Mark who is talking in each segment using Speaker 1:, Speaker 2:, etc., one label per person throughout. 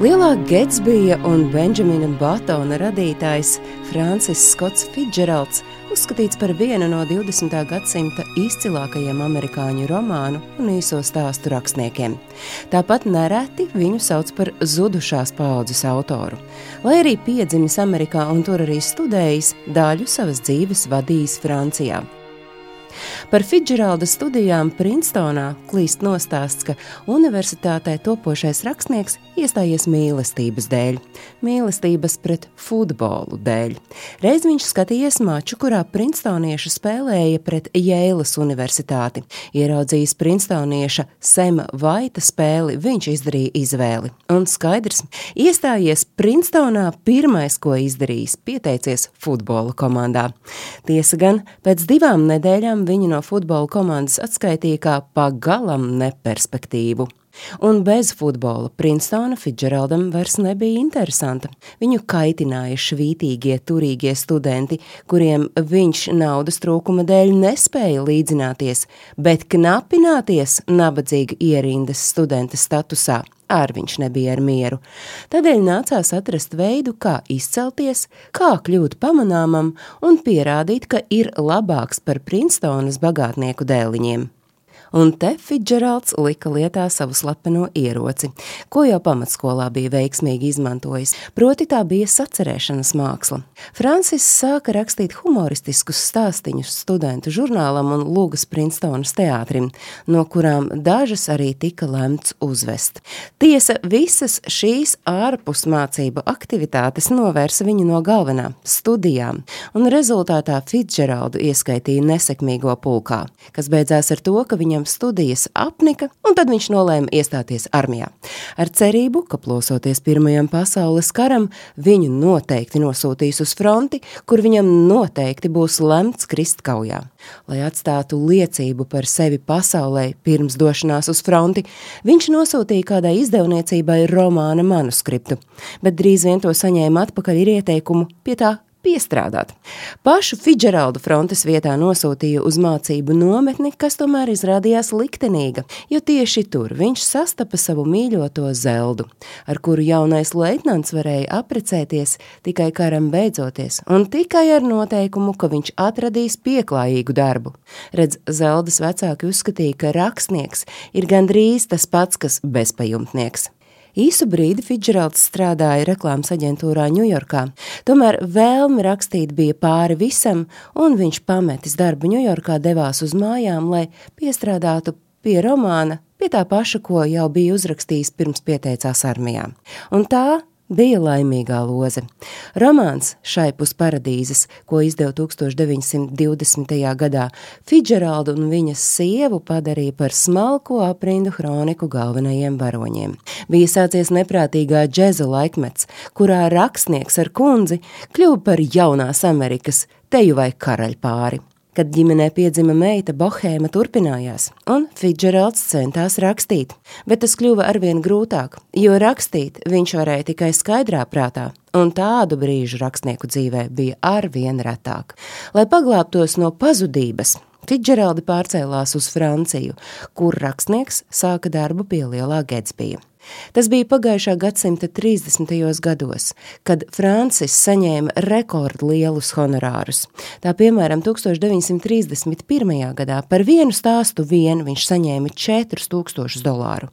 Speaker 1: Lielā Getsbija un Benjamina Batona radītājs Francis Skots Fitzgeralds uzskatīts par vienu no 20. gadsimta izcilākajiem amerikāņu romānu un īso stāstu rakstniekiem. Tāpat nereti viņu sauc par zudušās paudzes autoru. Lai arī piedzimis Amerikā un tur arī studējis, daļu savas dzīves vadījis Francijā. Par Fitzgeralda studijām Princetonā klīst nostāsts, ka universitātē topošais rakstnieks iestājies mīlestības dēļ, mīlestības pret futbolu dēļ. Reiz viņš skatījās maču, kurā princestonieši spēlēja pret Jēlas universitāti. Ieraudzījis princestonieša Sema Vaita spēli, viņš izdarīja izvēli. Un skaidrs, iestājies Princetonā pirmais, ko izdarījis, pieteicies futbola komandā. Tiesa gan, pēc divām nedēļām viņu no futbola komandas atskaitīja kā pagalam neperspektīvu. Un bez futbola Princetona Fitzgeraldam vairs nebija interesanta. Viņu kaitināja švītīgie, turīgie studenti, kuriem viņš naudas trūkuma dēļ nespēja līdzināties, bet knapināties nabadzīga ierindas studenta statusā ar viņš nebija ar mieru. Tādēļ nācās atrast veidu, kā izcelties, kā kļūt pamanāmam un pierādīt, ka ir labāks par Princetonas bagātnieku dēliņiem un te Fitzgeralds lika lietā savu slepeno ieroci, ko jau pamatskolā bija veiksmīgi izmantojis, proti tā bija sacerēšanas māksla. Francis sāka rakstīt humoristiskus stāstīņus studentu žurnālam un Lūgas Princetonas teātrim, no kurām dažas arī tika lemts uzvest. Tiesa, visas šīs ārpus mācību aktivitātes novērsa viņu no galvenā - studijām, un rezultātā Fitzgeraldu ieskaitīja nesekmīgo pulkā, kas beidzās ar to, ka viņam viņam studijas apnika, un tad viņš nolēma iestāties armijā. Ar cerību, ka plosoties Pirmajam pasaules karam, viņu noteikti nosūtīs uz fronti, kur viņam noteikti būs lemts krist kaujā. Lai atstātu liecību par sevi pasaulē pirms došanās uz fronti, viņš nosūtīja kādai izdevniecībai romāna manuskriptu, bet drīz vien to saņēma atpakaļ ar ieteikumu pie tā piestrādāt. Pašu Fitzgeraldu frontes vietā nosūtīja uz mācību nometni, kas tomēr izrādījās liktenīga, jo tieši tur viņš sastapa savu mīļoto zeldu, ar kuru jaunais leitnants varēja aprecēties tikai karam beidzoties, un tikai ar noteikumu, ka viņš atradīs pieklājīgu darbu. Redz, zeldas vecāki uzskatīja, ka rakstnieks ir gandrīz tas pats, kas bezpajumtnieks. Īsu brīdi Fitzgeralds strādāja reklāmas aģentūrā Ņujorkā, tomēr vēlme rakstīt bija pāri visam, un viņš pametis darbu Ņujorkā devās uz mājām, lai piestrādātu pie romāna, pie tā paša, ko jau bija uzrakstījis pirms pieteicās armijā. Un tā bija laimīgā loze. Romāns šai pus paradīzes, ko izdeva 1920. gadā, Fitzgeraldu un viņas sievu padarīja par smalko aprindu hroniku galvenajiem varoņiem. Bija sācies neprātīgā džeza laikmets, kurā rakstnieks ar kundzi kļuva par jaunās Amerikas teju vai karaļpāri. Kad ģimenē piedzima meita, bohēma turpinājās, un Fitzgeralds centās rakstīt, bet tas kļuva arvien grūtāk, jo rakstīt viņš varēja tikai skaidrā prātā, un tādu brīžu rakstnieku dzīvē bija arvien retāk. Lai paglābtos no pazudības, Fitzgeraldi pārcēlās uz Franciju, kur rakstnieks sāka darbu pie Lielā Getsbija. Tas bija pagājušā gadsimta 30. gados, kad Francis saņēma rekordlielus honorārus. Tā piemēram, 1931. gadā par vienu stāstu vien viņš saņēma 4000 dolāru.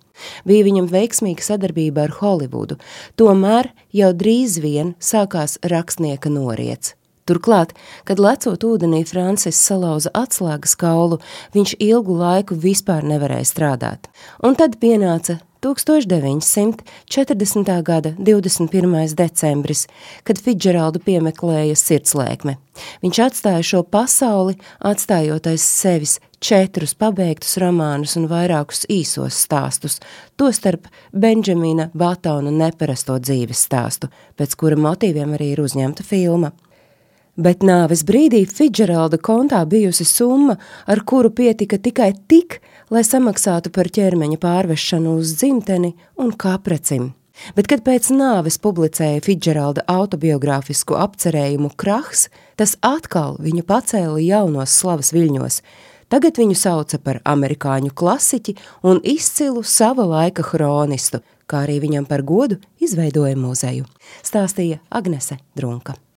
Speaker 1: Bija viņam veiksmīga sadarbība ar Holivudu, tomēr jau drīz vien sākās rakstnieka noriets. Turklāt, kad lecot ūdenī Francis salauza atslēgas kaulu, viņš ilgu laiku vispār nevarēja strādāt. Un tad pienāca 1940. gada 21. decembris, kad Fitzgeraldu piemeklēja sirdslēkme. Viņš atstāja šo pasauli, atstājot aiz sevis četrus pabeigtus romānus un vairākus īsos stāstus, tostarp Benžamina Batona neparasto dzīves stāstu, pēc kura motīviem arī ir uzņemta filma. Bet nāves brīdī Fitzgeralda kontā bijusi summa, ar kuru pietika tikai tik, lai samaksātu par ķermeņa pārvešanu uz dzimteni un kaprecim. Bet, kad pēc nāves publicēja Fitzgeralda autobiogrāfisku apcerējumu Krahs, tas atkal viņu pacēla jaunos slavas viļņos. Tagad viņu sauca par amerikāņu klasiķi un izcilu sava laika hronistu, kā arī viņam par godu izveidoja muzeju, stāstīja Agnese Drunka.